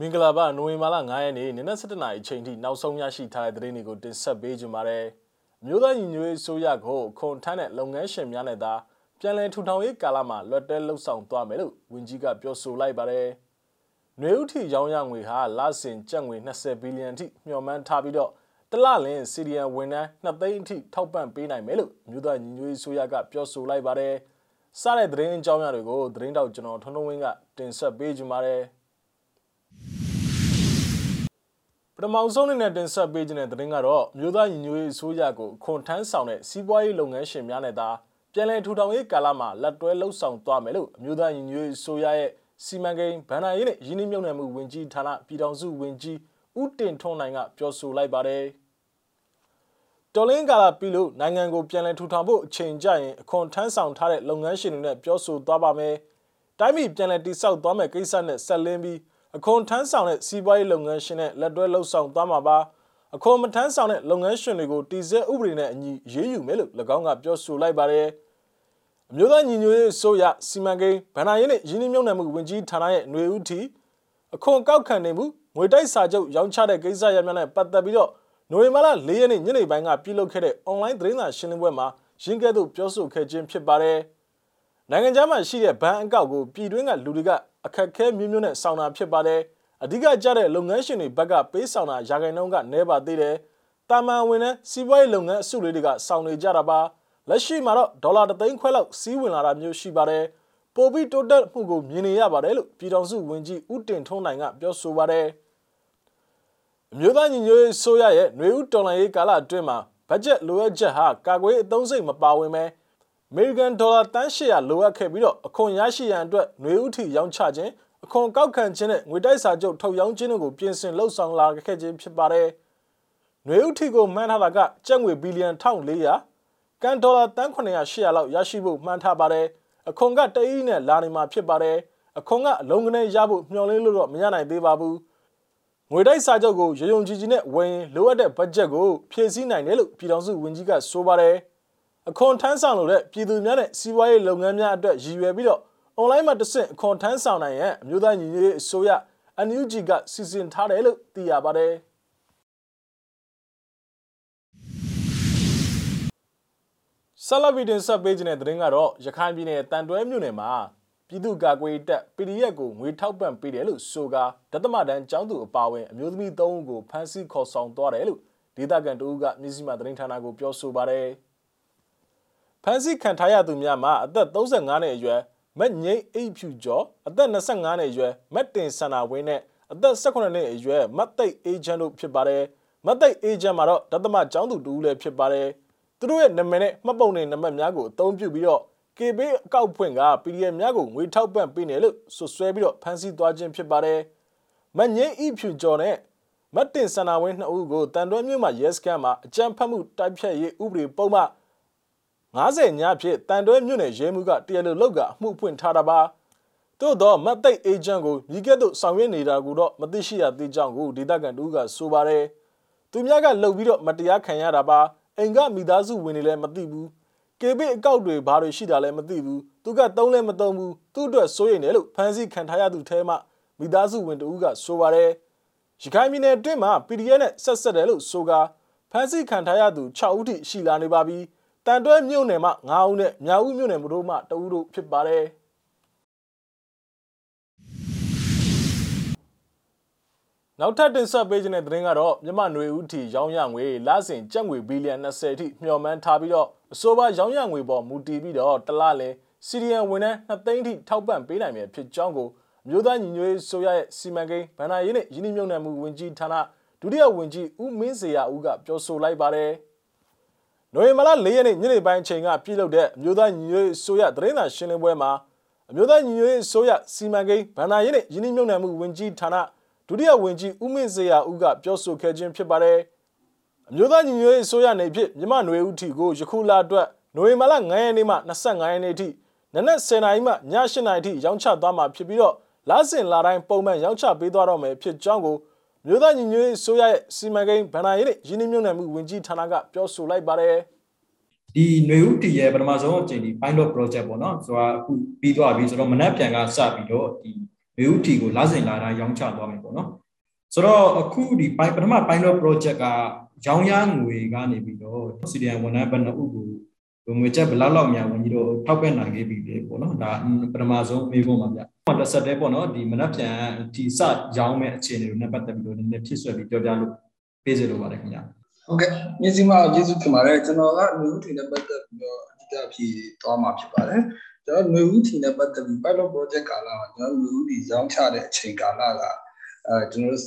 မင်္ဂလာပါနိုဝင်ဘာလ9ရက်နေ့နနက်7:00နာရီအချိန်ထိနောက်ဆုံးရရှိထားတဲ့သတင်းတွေကိုတင်ဆက်ပေးကြပါမယ်။မြို့သားညီညွတ်ရေးဆိုရကိုခွန်ထမ်းတဲ့လုပ်ငန်းရှင်များနဲ့သာပြန်လည်ထူထောင်ရေးကာလမှာလွတ်တဲလှုပ်ဆောင်သွားမယ်လို့ဝန်ကြီးကပြောဆိုလိုက်ပါတယ်။နွေဦးထီရောင်းရငွေဟာလစဉ်ကျပ်ငွေ20ဘီလီယံထိမျှော်မှန်းထားပြီးတော့တလလင်းစီရီယံဝန်ထမ်း2သိန်းအထိထောက်ပံ့ပေးနိုင်မယ်လို့မြို့သားညီညွတ်ရေးဆိုရကပြောဆိုလိုက်ပါတယ်။စတဲ့သတင်းအကြောင်းအရာတွေကိုသတင်းတောက်ကျွန်တော်ထွန်းထွန်းဝင်းကတင်ဆက်ပေးကြပါမယ်။ ပထမဆုံးအနေနဲ့တင်ဆက်ပေးခြင်းတဲ့သတင်းကတော့မြို့သားညီညွတ်ရေးအစိုးရကိုခွန်ထမ်းဆောင်တဲ့စီးပွားရေးလုပ်ငန်းရှင်များနဲ့သာပြန်လည်ထူထောင်ရေးကာလမှာလက်တွဲလှုပ်ဆောင်သွားမယ်လို့မြို့သားညီညွတ်ရေးအစိုးရရဲ့စီမံကိန်းဗန္ဒာရေးနဲ့ရင်းနှီးမြှုပ်နှံမှုဝန်ကြီးဌာနပြည်ထောင်စုဝန်ကြီးဦးတင်ထွန်းနိုင်ကပြောဆိုလိုက်ပါတယ်။တော်လင်းကာလပြီလို့နိုင်ငံကိုပြန်လည်ထူထောင်ဖို့အချိန်ကျရင်အခွန်ထမ်းဆောင်ထားတဲ့လုပ်ငန်းရှင်တွေနဲ့ပြောဆိုသွားပါမယ်။တိုင်းပြည်ပြန်လည်တည်ဆောက်သွားမယ်ကိစ္စနဲ့ဆက်လင်းပြီး အခွန်ထမ်းဆောင်တဲ့စီးပွားရေးလုပ်ငန်းရှင်နဲ့လက်တွဲလှုပ်ဆောင်သွားမှာပါအခွန်မထမ်းဆောင်တဲ့လုပ်ငန်းရှင်တွေကိုတည်ဆဲဥပဒေနဲ့အညီရေးယူမယ်လို့၎င်းကပြောဆိုလိုက်ပါတယ်အမျိုးသားညီညွတ်ရေးဆိုရစီမံကိန်းဗဏ္ဍာရေးနဲ့ရင်းနှီးမြှုပ်နှံမှုဝန်ကြီးဌာနရဲ့ຫນွေဦးထီအခွန်ကောက်ခံနေမှုငွေတိုက်စာချုပ်ရောင်းချတဲ့ကိစ္စရပ်များနဲ့ပတ်သက်ပြီးတော့နိုဝင်ဘာလ၄ရက်နေ့ညနေပိုင်းကပြုလုပ်ခဲ့တဲ့ online သတင်းစာရှင်းလင်းပွဲမှာရင်းကဲ့သို့ပြောဆိုခဲ့ခြင်းဖြစ်ပါတယ်နိုင်ငံခြားမှာရှိတဲ့ဘဏ်အကောက်ကိုပြည်တွင်းကလူတွေက အခက်ခဲမျိုးမျိုးနဲ့ဆောင်တာဖြစ်ပါတယ်အဓိကကျတဲ့လုပ်ငန်းရှင်တွေဘက်ကပေးဆောင်တာရာခိုင်နှုန်းကနည်းပါသေးတယ်တာမန်ဝင်တဲ့စီးပွားရေးလုပ်ငန်းအစုလေးတွေကဆောင်နေကြတာပါလက်ရှိမှာတော့ဒေါ်လာ3သိန်းခွဲလောက်စီးဝင်လာတာမျိုးရှိပါတယ်ပိုပြီးတိုးတက်မှုကိုမြင်နေရပါတယ်လို့ပြည်ထောင်စုဝန်ကြီးဦးတင်ထွန်းနိုင်ကပြောဆိုပါတယ်အမျိုးသားညီညွတ်ရေးဆိုရရဲ့ຫນွေဦးတော်လှန်ရေးကာလအတွင်းမှာဘတ်ဂျက်လိုအပ်ချက်ဟာကာကွယ်အသုံးစိတ်မပါဝင်ပဲ အမေရိကန်ဒေါ်လာတန်း800လိုအပ်ခဲ့ပြီးတော့အခွန်ရရှိရန်အတွက်ຫນွေဥထီရောင်းချခြင်းအခွန်ကောက်ခံခြင်းနဲ့ငွေတိုက်စာချုပ်ထုတ်ရောင်းခြင်းတို့ကိုပြင်ဆင်လှုပ်ဆောင်လာခဲ့ခြင်းဖြစ်ပါတယ်။ຫນွေဥထီကိုမှန်းထားတာကကျပ်ငွေဘီလီယံ1400ကန်ဒေါ်လာတန်း900 800လောက်ရရှိဖို့မှန်းထားပါတယ်။အခွန်ကတအီးနဲ့လာနေမှာဖြစ်ပါတယ်။အခွန်ကအလုံးကနေရဖို့မျှော်လင့်လို့တော့မရနိုင်သေးပါဘူး။ငွေတိုက်စာချုပ်ကိုရယုံကြည်ကြည်နဲ့ဝင်လိုအပ်တဲ့ဘတ်ဂျက်ကိုဖြည့်ဆည်းနိုင်တယ်လို့ပြည်ထောင်စုဝန်ကြီးကဆိုပါတယ်။ အခွန်ထမ်းဆောင်လို့တဲ့ပြည်သူများနဲ့စီးပွားရေးလုပ်ငန်းများအတွက်ရည်ရွယ်ပြီးတော့ online မှာတစ်ဆင့်အခွန်ထမ်းဆောင်နိုင်ရန်အမျိုးသားညီညွတ်ရေးအစိုးရ NUG ကစီစဉ်ထားတယ်လို့သိရပါတယ်ဆလဗီဒင်ဆက်ပေးခြင်းတဲ့သတင်းကတော့ရခိုင်ပြည်နယ်တန်တွဲမြို့နယ်မှာပြည်သူ့ကာကွယ်တပ် PDF ကိုငွေထောက်ပံ့ပေးတယ်လို့ဆိုကာဒသမတန်ကျောင်းသူအပါအဝင်အမျိုးသမီး၃ဦးကိုဖမ်းဆီးခေါ်ဆောင်သွားတယ်လို့ဒေသခံတအုပ်ကမြစည်းမသတင်းဌာနကိုပြောဆိုပါတယ်။ ဖမ်းဆီးခံထားရသူများမှာအသက်35နှစ်အရွယ်မက်ငိမ့်အိပ်ဖြူကျော်အသက်25နှစ်အရွယ်မက်တင်ဆန္နာဝင်းနဲ့အသက်18နှစ်အရွယ်မတ်သိတ်အေဂျင့်တို့ဖြစ်ပါတယ်မတ်သိတ်အေဂျင့်မှာတော့ဒသမကျောင်းသူတူဦးလည်းဖြစ်ပါတယ်သူတို့ရဲ့နာမည်နဲ့မှတ်ပုံတင်နံပါတ်များကိုအသုံးပြုပြီးတော့ KB အကောက်ဖွင့်က PDF များကိုငွေထောက်ပံ့ပေးတယ်လို့ဆွဆွဲပြီးတော့ဖမ်းဆီးသွားခြင်းဖြစ်ပါတယ်မက်ငိမ့်အိဖြူကျော်နဲ့မတ်တင်ဆန္နာဝင်းနှစ်ဦးကိုတန်တွဲမြို့မှာရဲစခန်းမှာအကြမ်းဖက်မှုတိုက်ဖျက်ရေးဥပဒေပုံမှန် 90ညဖြစ်တန်တွဲမြို့နယ်ရဲမှုကတရားလိုလောက်ကအမှုဖွင့်ထားတာပါသို့တော့မတ်သိတ်အေဂျင့်ကိုမိကဲ့သို့ဆောင်ရွက်နေတာကိုတော့မသိရှိရသေးကြောင်းကိုဒေသခံတို့ကဆိုပါတယ်သူများကလှုပ်ပြီးတော့မတရားခံရတာပါအိမ်ကမိသားစုဝင်တွေလည်းမသိဘူးကေဘိအကောက်တွေဘာတွေရှိတာလည်းမသိဘူးသူကသုံးလည်းမသုံးဘူးသူ့အတွက်စိုးရိမ်တယ်လို့ဖန်ဆီးခံထားရသူထဲမှမိသားစုဝင်တို့ကဆိုပါတယ်ရခိုင်ပြည်နယ်အတွင်းမှာ PDF နဲ့ဆက်ဆက်တယ်လို့ဆိုကာဖန်ဆီးခံထားရသူ6ဦးထိရှိလာနေပါပြီ။ တန်တွဲမြို့နယ်မှ9ဦးနဲ့မြောက်ဦးမြို့နယ်တို့မှ2ဦးတို့ဖြစ်ပါတယ်နောက်ထပ်တင်ဆက်ပေးခြင်းတဲ့သတင်းကတော့မြမနွေဦးထီရောင်းရငွေလစဉ်ကျပ်ငွေဘီလီယံ20အထိမျှော်မှန်းထားပြီးတော့အဆိုပါရောင်းရငွေပေါ်မူတည်ပြီးတော့တလလင်စီရီယံဝန်ထမ်း2သိန်းထိထောက်ပံ့ပေးနိုင်မယ်ဖြစ်ကြောင်းကိုမြို့သားညီညွတ်ရေးဆိုရရဲ့စီမံကိန်းဗန္ဒာရေးနဲ့ယင်းနှိမ့်မြုံနယ်မှုဝန်ကြီးဌာနဒုတိယဝန်ကြီးဦးမင်းစေရဦးကပြောဆိုလိုက်ပါတယ်။ နိုဝင်ဘာလ၄ရက်နေ့ညနေပိုင်းချိန်ကပြုလုပ်တဲ့အမျိုးသားညီညွတ်ရေးဆိုရသတင်းစာရှင်းလင်းပွဲမှာအမျိုးသားညီညွတ်ရေးဆိုရစီမံကိန်းဗန္ဒာရေးနဲ့ယင်းနှိမ့်မြုံနယ်မှုဝန်ကြီးဌာနဒုတိယဝန်ကြီးဦးမင်းစေရဦးကပြောဆိုခဲ့ခြင်းဖြစ်ပါတယ်။အမျိုးသားညီညွတ်ရေးဆိုရနေဖြင့်မြမနွေဦးထီကိုယခုလအတွက်နိုဝင်ဘာလ9ရက်နေ့မှ25ရက်နေ့ထိနနက်10:00နာရီမှည8:00နာရီထိရောင်းချသွားမှာဖြစ်ပြီးတော့လစဉ်လာတိုင်းပုံမှန်ရောင်းချပေးသွားတော့မယ်ဖြစ်ကြောင်းကို မြို့သားညီညွတ်ရေးဆိုရရဲ့စီမံကိန်းဗဏ္ဍာရေးနဲ့ရင်းနှီးမြှုပ်နှံမှုဝန်ကြီးဌာနကပြောဆိုလိုက်ပါတယ်ဒီຫນွေဥတီရဲ့ပထမဆုံးအကြိမ်ဒီ pilot project ပေါ့နော်ဆိုတာအခုပြီးသွားပြီဆိုတော့မနက်ပြန်ကစပြီးတော့ဒီမေဦးတီကိုလာစဉ်လာတာရောင်းချသွားမယ်ပေါ့နော်ဆိုတော့အခုဒီပထမ pilot project ကရောင်းရငွေကနေပြီးတော့ CDN ဝန်ထမ်းဘဏ္ဍာဥကို ငွေချက်ဘလောက်လောက်များဝင်ကြီးတို့ထောက်ပံ့နိုင်ခဲ့ပြီလေပေါ့နော်ဒါပထမဆုံးမေးဖို့ပါဗျ။တစ်ဆက်တည်းပေါ့နော်ဒီမနက်ဖြန်ဒီစရောင်းမဲ့အခြေအနေတွေနဲ့ပတ်သက်ပြီးတော့နည်းနည်းဖြစ်ဆွဲပြီးပြောပြလို့ပေးစေလိုပါတယ်ခင်ဗျာ။ဟုတ်ကဲ့မြေစီမအောင်ကျေးဇူးတင်ပါတယ်ကျွန်တော်ကမျိုးထင်တဲ့ပတ်သက်ပြီးတော့အဓိကဖြစ်သွားမှာဖြစ်ပါတယ်။ကျွန်တော်မျိုးထင်တဲ့ပတ်သက်ပြီး pilot project ကာလမှာကျွန်တော်မျိုးဒီရောင်းချတဲ့အချိန်ကာလက အဲကျွန်တော်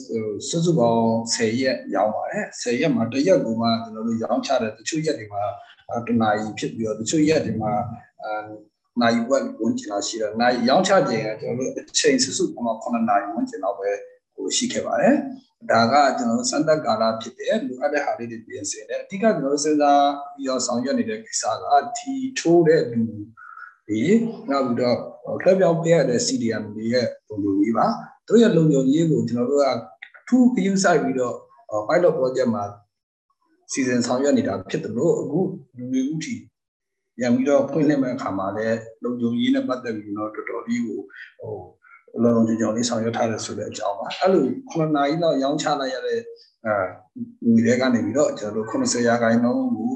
စုစုပေါင်း10ရက်ရောင်းပါတယ်10ရက်မှာတစ်ရက်ကိုမှကျွန်တော်တို့ရောင်းချတဲ့တချို့ရက်တွေမှာတနာရီဖြစ်ပြီးတော့တချို့ရက်တွေမှာအဲနိုင်ဝက်ဝန်ကျင်လာရှိတယ်နိုင်ရောင်းချခြင်းကကျွန်တော်တို့အချိန်စုစုပေါင်း9နာရီဝန်ကျင်လောက်ပဲဟိုရှိခဲ့ပါတယ်ဒါကကျွန်တော်တို့စံတက်ကာလဖြစ်တယ်လိုအပ်တဲ့ဟာလေးတွေပြင်ဆင်တယ်အဓိကကျွန်တော်တို့စဉ်းစားပြီးတော့ဆောင်ရွက်နေတဲ့ကိစ္စကဒီထိုးတဲ့လူဒီနောက်ပြီးတော့ခက်ပြောင်းပေးရတဲ့ CDM တွေရဲ့ပုံစံကြီးပါ တို့ရဲ့လုံခြုံရေးကိုကျွန်တော်တို့ကအထူးခယူးဆိုင်ပြီးတော့ pilot project မှာစီစဉ်ဆောင်ရွက်နေတာဖြစ်တယ်လို့အခုလူတွေဥတီရံပြီးတော့ဖွင့်လှစ်မဲ့အခါမှာလည်းလုံခြုံရေးနဲ့ပတ်သက်ပြီးတော့တော်တော်လေးကိုဟိုလုံးလုံးကြောင်လေးဆောင်ရွက်ထားတယ်ဆိုတဲ့အကြောင်းပါအဲ့လို9နာရီလောက်ရောင်းချလိုက်ရတဲ့အဲငွေတွေကနေပြီးတော့ကျွန်တော်တို့90ရာခိုင်နှုန်းကို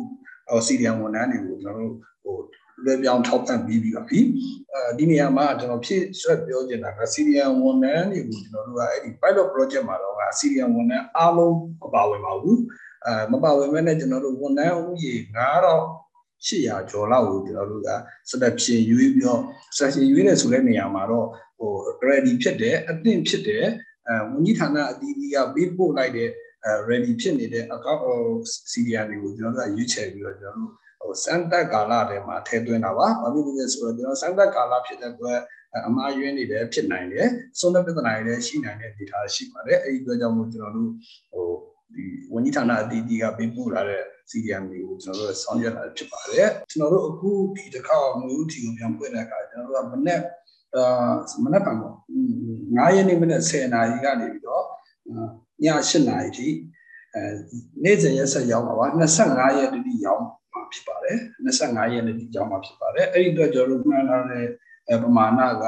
ဟိုစီဒီယံဝန်ထမ်းတွေကိုကျွန်တော်တို့ဟို လွယ်ပြောင်းထောက်ပံ့ပြီးပြီးပါပြီအဲဒီနေရာမှာကျွန်တော်ဖြည့်ဆွတ်ပြောချင်တာကစီဒီယံဝန်ထမ်းတွေကိုကျွန်တော်တို့ကအဲ့ဒီ pilot project မှာတော့ကစီဒီယံဝန်ထမ်းအားလုံးမပါဝင်ပါဘူးအဲမပါဝင်မဲ့နဲ့ကျွန်တော်တို့ဝန်ထမ်းဦးရေ9000 800ကျော်လောက်ကိုကျွန်တော်တို့ကစတက်ဖြည့်ရွေးပြီးတော့ session ရွေးတယ်ဆိုတဲ့နေရာမှာတော့ဟို ready ဖြစ်တယ်အသင့်ဖြစ်တယ်အဲဝန်ကြီးဌာနအသီးသီးကပေးပို့လိုက်တဲ့အဲ ready ဖြစ်နေတဲ့ account CDR တွေကိုကျွန်တော်တို့ကရွေးချယ်ပြီးတော့ကျွန်တော်တို့ ဟိုစံတက်ကာလထဲမှာထည့်သွင်းတာပါဘာဖြစ်လို့လဲဆိုတော့ကျွန်တော်စံတက်ကာလဖြစ်တဲ့အတွက်အမှားယွင်းနေတယ်ဖြစ်နိုင်တယ်ဆုံးတဲ့ပြဿနာတွေလည်းရှိနိုင်တဲ့ data ရှိပါတယ်အဲဒီအတွက်ကြောင့်မို့ကျွန်တော်တို့ဟိုဒီဝန်ကြီးဌာနအသီးသီးကပေးပို့လာတဲ့ CDM တွေကိုကျွန်တော်တို့ဆောင်ရွက်လာဖြစ်ပါတယ်ကျွန်တော်တို့အခုဒီတစ်ခါမျိုးတီကိုပြန်ပွင့်တဲ့အခါကျွန်တော်တို့ကမနေ့အာမနေ့ကပေါ့9ရက်နေ့မနေ့10နာရီကနေပြီးတော့ည8နာရီထိအဲနေ့စဉ်ရက်ဆက်ရောက်ပါပါ25ရက်တိရောက်မှာ ဖြစ်ပါတယ်25ရက်နေ့တိရောက်မှာဖြစ်ပါတယ်အဲ့ဒီအတွက်ကျွန်တော်တို့မှန်းထားတဲ့ပမာဏက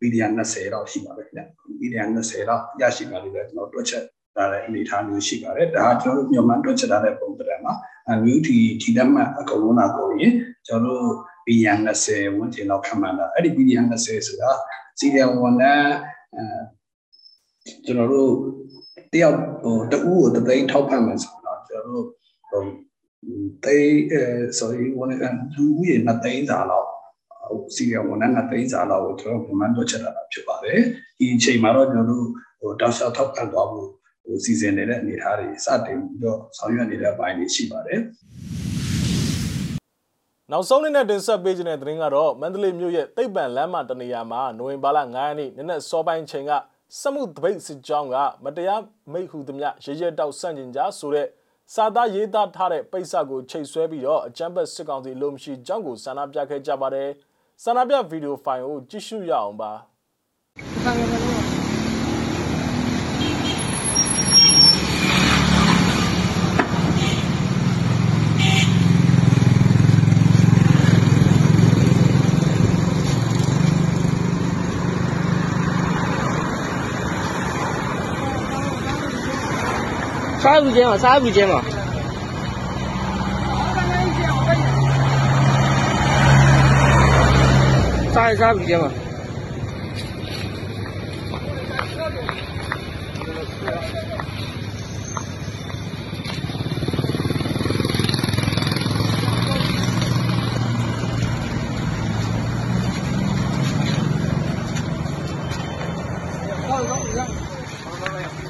ဗီဒီယို20လောက်ရှိပါတယ်ခင်ဗျဗီဒီယို20လောက်ရရှိပါလိမ့်မယ်ကျွန်တော်တွက်ချက်ဒါလည်းအနေထားမျိုးရှိပါတယ်ဒါကကျွန်တော်တို့မြန်မာတွက်ချက်ထားတဲ့ပုံစံမှာအမျိုးတီဒီလက်မှတ်အကုန်လုံးလာကိုရင်ကျွန်တော်တို့ဘီယန်20ဝန်းကျင်လောက်ခံမှန်းတာအဲ့ဒီဘီယန်20ဆိုတာစီရီယံဝန်ထမ်းအဲကျွန်တော်တို့တယောက်ဟိုတဦးကိုတသိန်းထောက်ပံ့မယ်ဆိုတော့ကျွန်တော်တို့ဟို တေးအဲ sorry ဝန်ထမ်းလူဦးရေ2သိန်းစာလောက်စီရီယံဝန်ထမ်း2သိန်းစာလောက်ကိုကျွန်တော်မြန်မာတွက်ချက်တာဖြစ်ပါတယ်ဒီအချိန်မှာတော့ကျွန်တော်တို့ဟိုတောက်လျှောက်ထောက်ပံ့သွားဖို့ဟိုစီစဉ်နေတဲ့အနေအထားတွေစတင်ပြီးတော့ဆောင်ရွက်နေတဲ့အပိုင်းတွေရှိပါတယ်နောက်ဆုံးနေ့နဲ့တင်ဆက်ပေးခြင်းတဲ့သတင်းကတော့မန္တလေးမြို့ရဲ့တိတ်ပံလမ်းမတနေရာမှာနိုဝင်ဘာလ9ရက်နေ့နနက်စောပိုင်းချိန်ကစမှုတပိတ်စစ်ကြောင်းကမတရားမိတ်ဟုသမျှရေရဲတောက်ဆန့်ကျင်ကြဆိုတဲ့ စာသားရေးသားထားတဲ့ပိတ်စာကိုချိတ်ဆွဲပြီးတော့အကြမ်းဖက်စစ်ကောင်စီလိုမရှိကြောင်းကိုဆန္ဒပြခဲ့ကြပါတယ်။ဆန္ဒပြဗီဒီယိုဖိုင်ကိုကြည့်ရှုရအောင်ပါ 三皮筋嘛，三皮筋嘛。好，再来一斤，好，再来一斤。三三皮筋嘛。好多鱼啊！好多鱼。